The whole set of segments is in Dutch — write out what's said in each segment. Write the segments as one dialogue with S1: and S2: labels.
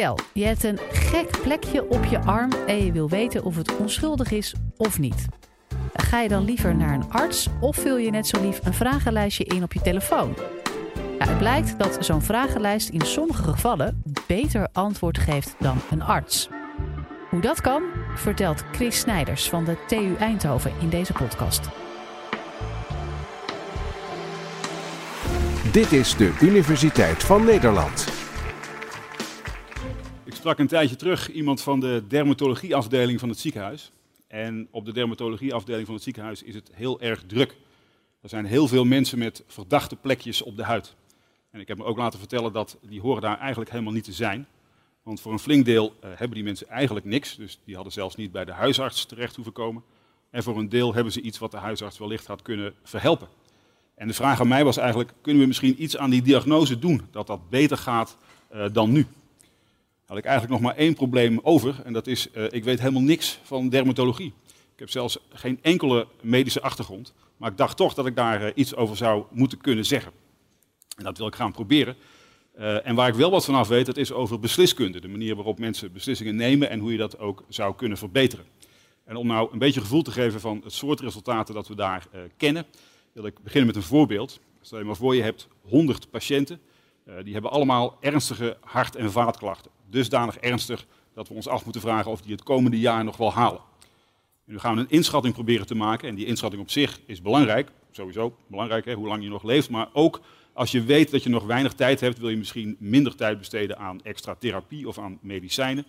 S1: Stel, je hebt een gek plekje op je arm en je wil weten of het onschuldig is of niet. Ga je dan liever naar een arts of vul je net zo lief een vragenlijstje in op je telefoon? Het blijkt dat zo'n vragenlijst in sommige gevallen beter antwoord geeft dan een arts. Hoe dat kan, vertelt Chris Snijders van de TU Eindhoven in deze podcast.
S2: Dit is de Universiteit van Nederland.
S3: Sprak een tijdje terug iemand van de dermatologieafdeling van het ziekenhuis. En op de dermatologieafdeling van het ziekenhuis is het heel erg druk. Er zijn heel veel mensen met verdachte plekjes op de huid. En ik heb me ook laten vertellen dat die horen daar eigenlijk helemaal niet te zijn. Want voor een flink deel uh, hebben die mensen eigenlijk niks. Dus die hadden zelfs niet bij de huisarts terecht hoeven komen. En voor een deel hebben ze iets wat de huisarts wellicht had kunnen verhelpen. En de vraag aan mij was eigenlijk, kunnen we misschien iets aan die diagnose doen, dat dat beter gaat uh, dan nu? Had ik eigenlijk nog maar één probleem over, en dat is, uh, ik weet helemaal niks van dermatologie. Ik heb zelfs geen enkele medische achtergrond, maar ik dacht toch dat ik daar uh, iets over zou moeten kunnen zeggen. En dat wil ik gaan proberen. en waar ik wel wat vanaf weet, dat is over besliskunde. De manier waarop mensen beslissingen nemen en hoe je dat ook zou kunnen verbeteren. En om nou een beetje gevoel te geven van het soort resultaten dat we daar kennen, wil ik beginnen met een voorbeeld. Stel je maar voor, je hebt 100 patiënten. Uh, die hebben allemaal ernstige hart- en vaatklachten. Dusdanig ernstig dat we ons af moeten vragen of die het komende jaar nog wel halen. En nu gaan we een inschatting proberen te maken. En die inschatting op zich is belangrijk. Sowieso belangrijk, hè, hoe lang je nog leeft. Maar ook als je weet dat je nog weinig tijd hebt, wil je misschien minder tijd besteden aan extra therapie of aan medicijnen.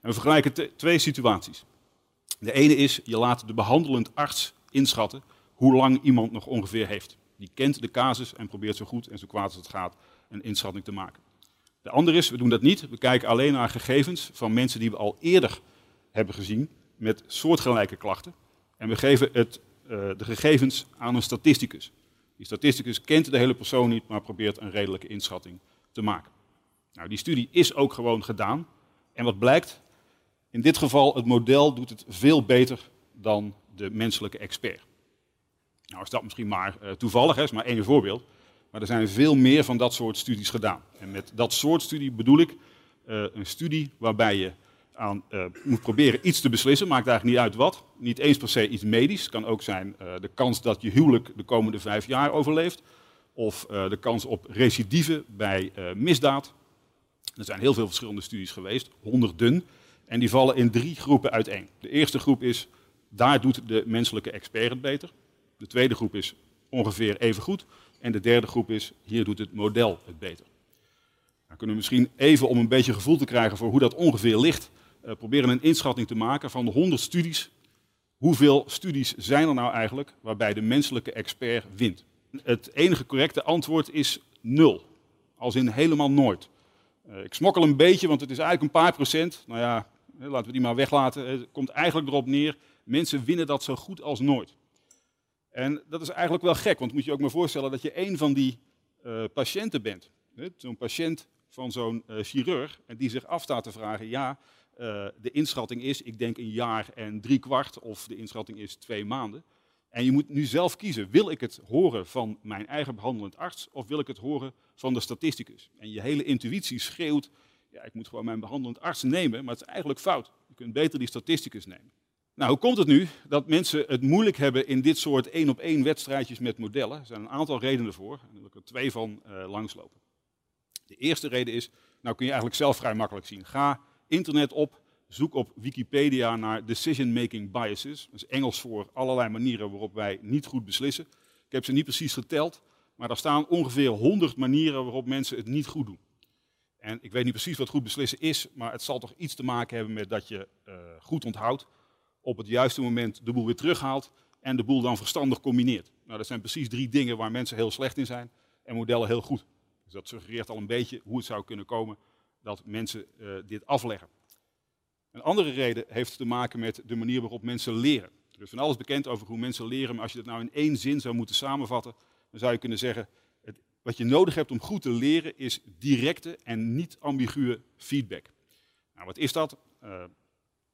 S3: En we vergelijken twee situaties. De ene is, je laat de behandelend arts inschatten hoe lang iemand nog ongeveer heeft. Die kent de casus en probeert zo goed en zo kwaad als het gaat een inschatting te maken. De andere is, we doen dat niet, we kijken alleen naar gegevens van mensen die we al eerder hebben gezien met soortgelijke klachten. En we geven het, uh, de gegevens aan een statisticus. Die statisticus kent de hele persoon niet, maar probeert een redelijke inschatting te maken. Nou, die studie is ook gewoon gedaan. En wat blijkt? In dit geval, het model doet het veel beter dan de menselijke expert. Nou is dat misschien maar uh, toevallig, hè, is maar één voorbeeld. Maar er zijn veel meer van dat soort studies gedaan. En met dat soort studie bedoel ik uh, een studie waarbij je aan, uh, moet proberen iets te beslissen, maakt eigenlijk niet uit wat. Niet eens per se iets medisch. Het kan ook zijn de kans dat je huwelijk de komende vijf jaar overleeft. Of de kans op recidive bij misdaad. Er zijn heel veel verschillende studies geweest, honderden. En die vallen in drie groepen uiteen. De eerste groep is, daar doet de menselijke expert beter. De tweede groep is ongeveer even goed. En de derde groep is, hier doet het model het beter. Dan kunnen we misschien even om een beetje gevoel te krijgen voor hoe dat ongeveer ligt, uh, proberen een inschatting te maken van de 100 studies. Hoeveel studies zijn er nou eigenlijk waarbij de menselijke expert wint? Het enige correcte antwoord is nul. Als in helemaal nooit. Uh, ik smokkel een beetje, want het is eigenlijk een paar procent. Nou ja, laten we die maar weglaten. Het komt eigenlijk erop neer, mensen winnen dat zo goed als nooit. En dat is eigenlijk wel gek, want moet je ook maar voorstellen dat je een van die uh, patiënten bent. Zo'n patiënt van zo'n uh, chirurg en die zich afstaat te vragen, ja, uh, de inschatting is, ik denk een jaar en drie kwart, of de inschatting is twee maanden. En je moet nu zelf kiezen, wil ik het horen van mijn eigen behandelend arts, of wil ik het horen van de statisticus? En je hele intuïtie schreeuwt, ja, ik moet gewoon mijn behandelend arts nemen, maar het is eigenlijk fout. Je kunt beter die statisticus nemen. Nou, hoe komt het nu dat mensen het moeilijk hebben in dit soort één-op-één wedstrijdjes met modellen? Er zijn een aantal redenen voor, en daar wil ik er twee van uh, langslopen. De eerste reden is, nou kun je eigenlijk zelf vrij makkelijk zien. Ga internet op, zoek op Wikipedia naar decision-making biases. Dat is Engels voor allerlei manieren waarop wij niet goed beslissen. Ik heb ze niet precies geteld, maar daar staan ongeveer 100 manieren waarop mensen het niet goed doen. En ik weet niet precies wat goed beslissen is, maar het zal toch iets te maken hebben met dat je uh, goed onthoudt op het juiste moment de boel weer terughaalt en de boel dan verstandig combineert. Nou, dat zijn precies drie dingen waar mensen heel slecht in zijn en modellen heel goed. Dus dat suggereert al een beetje hoe het zou kunnen komen dat mensen uh, dit afleggen. Een andere reden heeft te maken met de manier waarop mensen leren. Er is van alles bekend over hoe mensen leren, maar als je dat nou in één zin zou moeten samenvatten, dan zou je kunnen zeggen, het, wat je nodig hebt om goed te leren is directe en niet ambiguë feedback. Nou, wat is dat? Uh,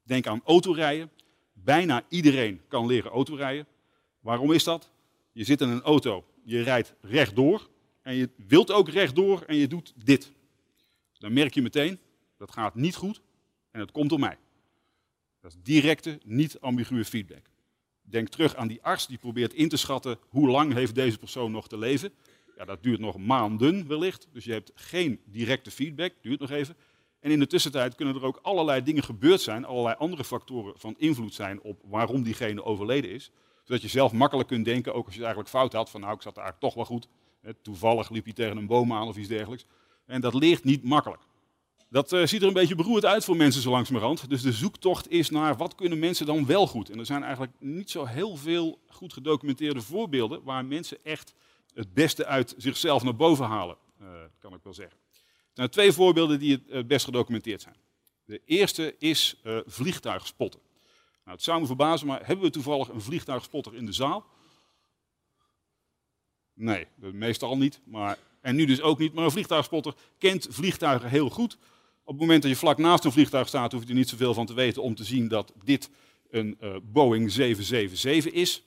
S3: denk aan autorijden. Bijna iedereen kan leren autorijden. Waarom is dat? Je zit in een auto, je rijdt rechtdoor en je wilt ook rechtdoor en je doet dit. Dan merk je meteen, dat gaat niet goed en het komt door mij. Dat is directe, niet ambiguë feedback. Denk terug aan die arts die probeert in te schatten hoe lang heeft deze persoon nog te leven. Ja, dat duurt nog maanden wellicht, dus je hebt geen directe feedback, duurt nog even. En in de tussentijd kunnen er ook allerlei dingen gebeurd zijn, allerlei andere factoren van invloed zijn op waarom diegene overleden is. Zodat je zelf makkelijk kunt denken, ook als je het eigenlijk fout had, van nou ik zat eigenlijk toch wel goed. Toevallig liep hij tegen een boom aan of iets dergelijks. En dat leert niet makkelijk. Dat uh, ziet er een beetje beroerd uit voor mensen zo langzamerhand. Dus de zoektocht is naar wat kunnen mensen dan wel goed. En er zijn eigenlijk niet zo heel veel goed gedocumenteerde voorbeelden waar mensen echt het beste uit zichzelf naar boven halen, uh, kan ik wel zeggen. Zijn twee voorbeelden die het best gedocumenteerd zijn. De eerste is uh, vliegtuigspotten. Nou, het zou me verbazen, maar hebben we toevallig een vliegtuigspotter in de zaal? Nee, meestal niet. Maar, en nu dus ook niet. Maar een vliegtuigspotter kent vliegtuigen heel goed. Op het moment dat je vlak naast een vliegtuig staat, hoef je er niet zoveel van te weten om te zien dat dit een uh, Boeing 777 is.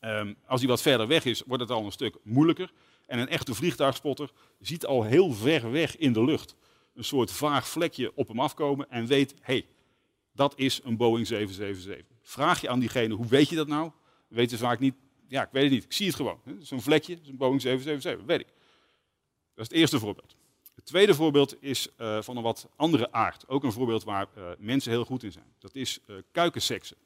S3: Um, als hij wat verder weg is, wordt het al een stuk moeilijker. En een echte vliegtuigspotter ziet al heel ver weg in de lucht een soort vaag vlekje op hem afkomen en weet, hé, hey, dat is een Boeing 777. Vraag je aan diegene, hoe weet je dat nou? Weten ze vaak niet, ja, ik weet het niet, ik zie het gewoon. Zo'n vlekje, zo'n Boeing 777, weet ik. Dat is het eerste voorbeeld. Het tweede voorbeeld is uh, van een wat andere aard. Ook een voorbeeld waar uh, mensen heel goed in zijn. Dat is uh, kuikenseksen.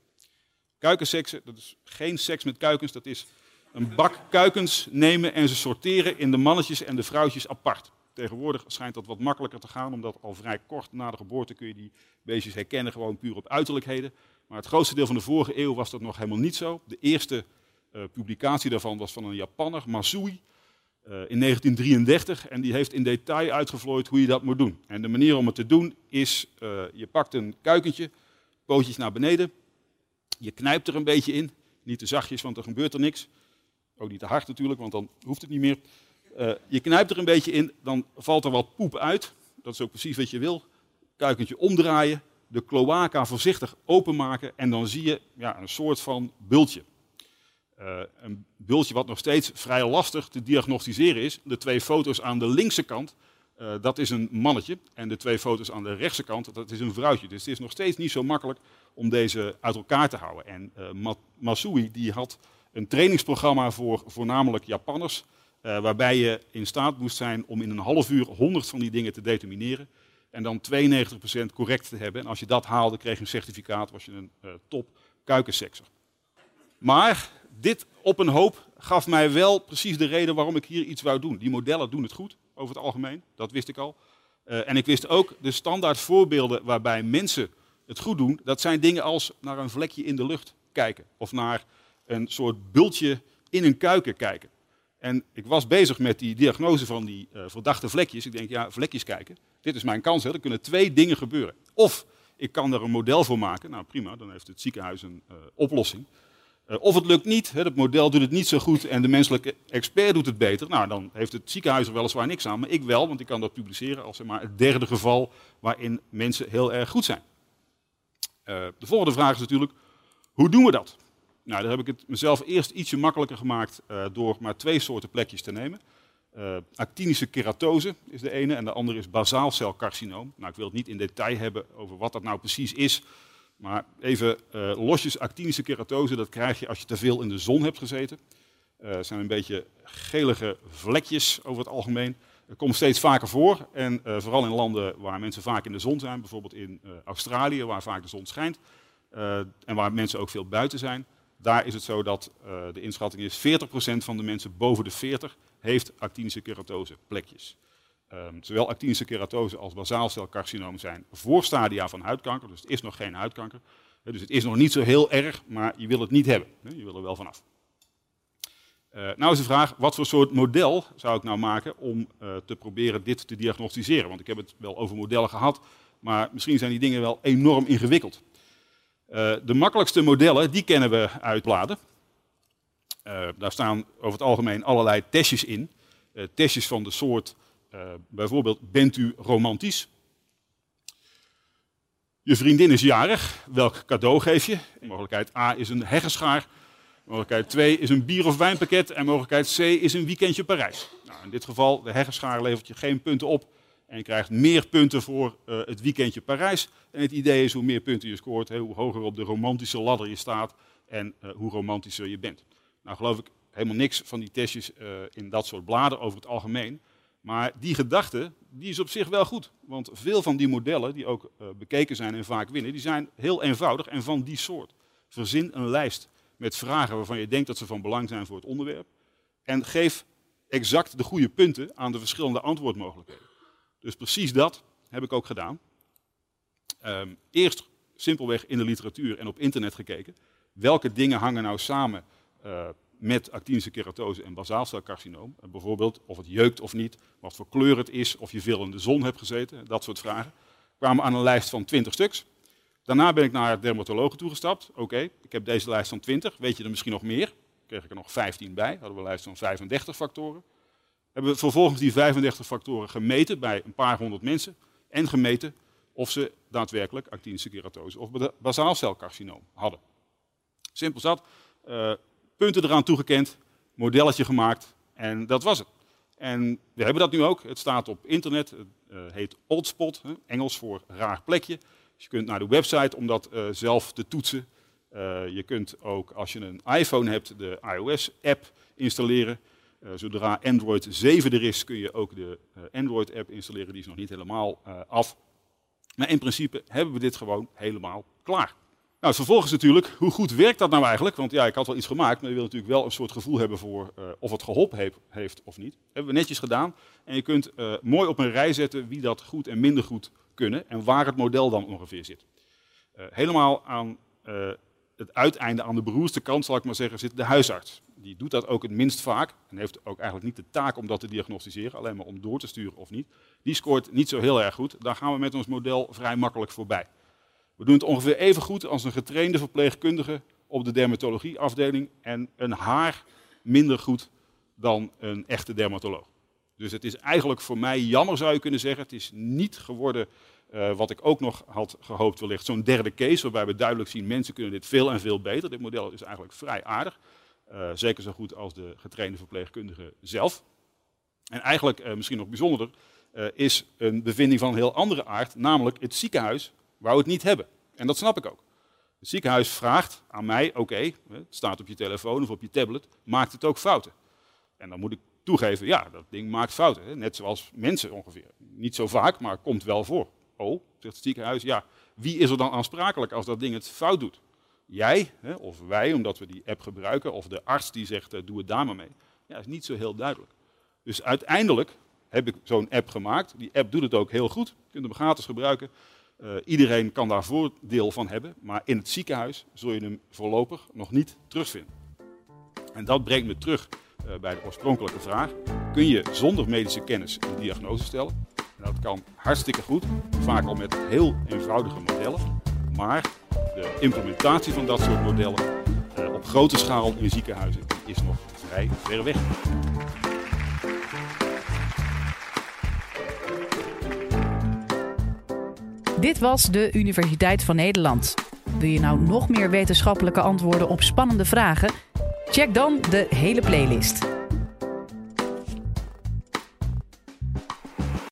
S3: Kuikenseksen, dat is geen seks met kuikens, dat is een bak kuikens nemen en ze sorteren in de mannetjes en de vrouwtjes apart. Tegenwoordig schijnt dat wat makkelijker te gaan, omdat al vrij kort na de geboorte kun je die beestjes herkennen, gewoon puur op uiterlijkheden. Maar het grootste deel van de vorige eeuw was dat nog helemaal niet zo. De eerste uh, publicatie daarvan was van een Japanner, Masui, uh, in 1933. En die heeft in detail uitgevlooid hoe je dat moet doen. En de manier om het te doen is, uh, je pakt een kuikentje, pootjes naar beneden, je knijpt er een beetje in. Niet te zachtjes, want er gebeurt er niks. Ook niet te hard natuurlijk, want dan hoeft het niet meer. Uh, je knijpt er een beetje in, dan valt er wat poep uit. Dat is ook precies wat je wil. Kuikentje omdraaien, de cloaca voorzichtig openmaken en dan zie je ja, een soort van bultje. Uh, een bultje wat nog steeds vrij lastig te diagnosticeren is. De twee foto's aan de linkse kant, uh, dat is een mannetje. En de twee foto's aan de rechtse kant, dat is een vrouwtje. Dus het is nog steeds niet zo makkelijk om deze uit elkaar te houden. En uh, Masui die had een trainingsprogramma voor voornamelijk Japanners. Uh, waarbij je in staat moest zijn om in een half uur 100 van die dingen te determineren. En dan 92% correct te hebben. En als je dat haalde, kreeg je een certificaat, was je een uh, top kuikensekser. Maar dit op een hoop gaf mij wel precies de reden waarom ik hier iets wou doen. Die modellen doen het goed, over het algemeen, dat wist ik al. Uh, en ik wist ook de standaard voorbeelden waarbij mensen het goed doen, dat zijn dingen als naar een vlekje in de lucht kijken. Of naar een soort bultje in een kuiken kijken. En ik was bezig met die diagnose van die uh, verdachte vlekjes. Ik denk, ja, vlekjes kijken. Dit is mijn kans. Er kunnen twee dingen gebeuren. Of ik kan er een model voor maken. Nou prima, dan heeft het ziekenhuis een uh, oplossing. Uh, of het lukt niet, hè, het model doet het niet zo goed en de menselijke expert doet het beter. Nou, dan heeft het ziekenhuis er weliswaar niks aan, maar ik wel, want ik kan dat publiceren als zeg maar, het derde geval waarin mensen heel erg goed zijn. de volgende vraag is natuurlijk, hoe doen we dat? Nou, daar heb ik het mezelf eerst ietsje makkelijker gemaakt uh, door maar twee soorten plekjes te nemen. Uh, actinische keratose is de ene en de andere is basaalcelcarcinoom. Nou, ik wil het niet in detail hebben over wat dat nou precies is. Maar even uh, losjes, actinische keratose, dat krijg je als je te veel in de zon hebt gezeten. Het zijn een beetje gelige vlekjes over het algemeen. Het komt steeds vaker voor en vooral in landen waar mensen vaak in de zon zijn. Bijvoorbeeld in Australië, waar vaak de zon schijnt. en waar mensen ook veel buiten zijn. Daar is het zo dat uh, de inschatting is 40% van de mensen boven de 40 heeft actinische keratose plekjes. Um, zowel actinische keratose als basaalcelcarcinoom zijn voorstadia van huidkanker, dus het is nog geen huidkanker. Dus het is nog niet zo heel erg, maar je wil het niet hebben. Je wil er wel vanaf. Uh, nou is de vraag, wat voor soort model zou ik nou maken om uh, te proberen dit te diagnosticeren? Want ik heb het wel over modellen gehad, maar misschien zijn die dingen wel enorm ingewikkeld. Uh, de makkelijkste modellen, die kennen we uit bladen. Uh, daar staan over het algemeen allerlei testjes in. Uh, testjes van de soort, bijvoorbeeld, bent u romantisch? Je vriendin is jarig, welk cadeau geef je? Mogelijkheid A is een heggenschaar. Mogelijkheid 2 is een bier- of wijnpakket. En mogelijkheid C is een weekendje Parijs. Nou, in dit geval, de heggenschaar levert je geen punten op. En je krijgt meer punten voor uh, het weekendje Parijs. En het idee is hoe meer punten je scoort, hoe hoger op de romantische ladder je staat en uh, hoe romantischer je bent. Nou geloof ik helemaal niks van die testjes uh, in dat soort bladen over het algemeen. Maar die gedachte die is op zich wel goed. Want veel van die modellen, die ook bekeken zijn en vaak winnen, die zijn heel eenvoudig en van die soort. Verzin een lijst met vragen waarvan je denkt dat ze van belang zijn voor het onderwerp. En geef exact de goede punten aan de verschillende antwoordmogelijkheden. Dus precies dat heb ik ook gedaan. Um, eerst simpelweg in de literatuur en op internet gekeken. Welke dingen hangen nou samen uh, met actinische keratose en basaalcelcarcinoom. Uh, bijvoorbeeld of het jeukt of niet, wat voor kleur het is, of je veel in de zon hebt gezeten, dat soort vragen. Kwamen aan een lijst van 20 stuks. Daarna ben ik naar dermatologen toegestapt. Oké, ik heb deze lijst van 20. Weet je er misschien nog meer? Kreeg ik er nog 15 bij. Hadden we een lijst van 35 factoren. Hebben we vervolgens die 35 factoren gemeten bij een paar honderd mensen. En gemeten of ze daadwerkelijk actinische keratose of basaalcelcarcinoom hadden. Simpel zat. Uh, punten eraan toegekend, modelletje gemaakt en dat was het. En we hebben dat nu ook. Het staat op internet. Het uh, heet Oldspot, Engels voor raar plekje. Dus je kunt naar de website om dat uh, zelf te toetsen. Je kunt ook, als je een iPhone hebt, de iOS-app installeren. Uh, zodra Android 7 er is, kun je ook de Android-app installeren. Die is nog niet helemaal af. Maar in principe hebben we dit gewoon helemaal klaar. Nou, vervolgens natuurlijk, hoe goed werkt dat nou eigenlijk? Want ja, ik had wel iets gemaakt, maar je wil natuurlijk wel een soort gevoel hebben voor of het geholpen heeft, of niet. hebben we netjes gedaan. En je kunt mooi op een rij zetten wie dat goed en minder goed kunnen en waar het model dan ongeveer zit. Helemaal aan het uiteinde, aan de beroerste kant, zal ik maar zeggen, zit de huisarts. Die doet dat ook het minst vaak en heeft ook eigenlijk niet de taak om dat te diagnosticeren, alleen maar om door te sturen of niet. Die scoort niet zo heel erg goed. Daar gaan we met ons model vrij makkelijk voorbij. We doen het ongeveer even goed als een getrainde verpleegkundige op de dermatologieafdeling en een haar minder goed dan een echte dermatoloog. Dus het is eigenlijk voor mij jammer, zou je kunnen zeggen. Het is niet geworden uh, wat ik ook nog had gehoopt wellicht. Zo'n derde case waarbij we duidelijk zien, mensen kunnen dit veel en veel beter. Dit model is eigenlijk vrij aardig. Uh, zeker zo goed als de getrainde verpleegkundige zelf. En eigenlijk, uh, misschien nog bijzonderder, is een bevinding van een heel andere aard. Namelijk het ziekenhuis wou het niet hebben. En dat snap ik ook. Het ziekenhuis vraagt aan mij, oké, het staat op je telefoon of op je tablet, maakt het ook fouten? En dan moet ik toegeven, ja, dat ding maakt fouten. Hè? Net zoals mensen ongeveer. Niet zo vaak, maar komt wel voor. Oh, zegt het ziekenhuis, ja, wie is er dan aansprakelijk als dat ding het fout doet? Jij hè, of wij, omdat we die app gebruiken, of de arts die zegt, uh, doe het daar maar mee. Ja, is niet zo heel duidelijk. Dus uiteindelijk heb ik zo'n app gemaakt. Die app doet het ook heel goed. Je kunt hem gratis gebruiken. Uh, iedereen kan daar voordeel van hebben, maar in het ziekenhuis zul je hem voorlopig nog niet terugvinden. En dat brengt me terug uh, bij de oorspronkelijke vraag. Kun je zonder medische kennis een diagnose stellen? En dat kan hartstikke goed, vaak al met heel eenvoudige modellen. Maar de implementatie van dat soort modellen uh, op grote schaal in ziekenhuizen is nog vrij ver weg.
S1: Dit was de Universiteit van Nederland. Wil je nou nog meer wetenschappelijke antwoorden op spannende vragen? Check dan de hele playlist.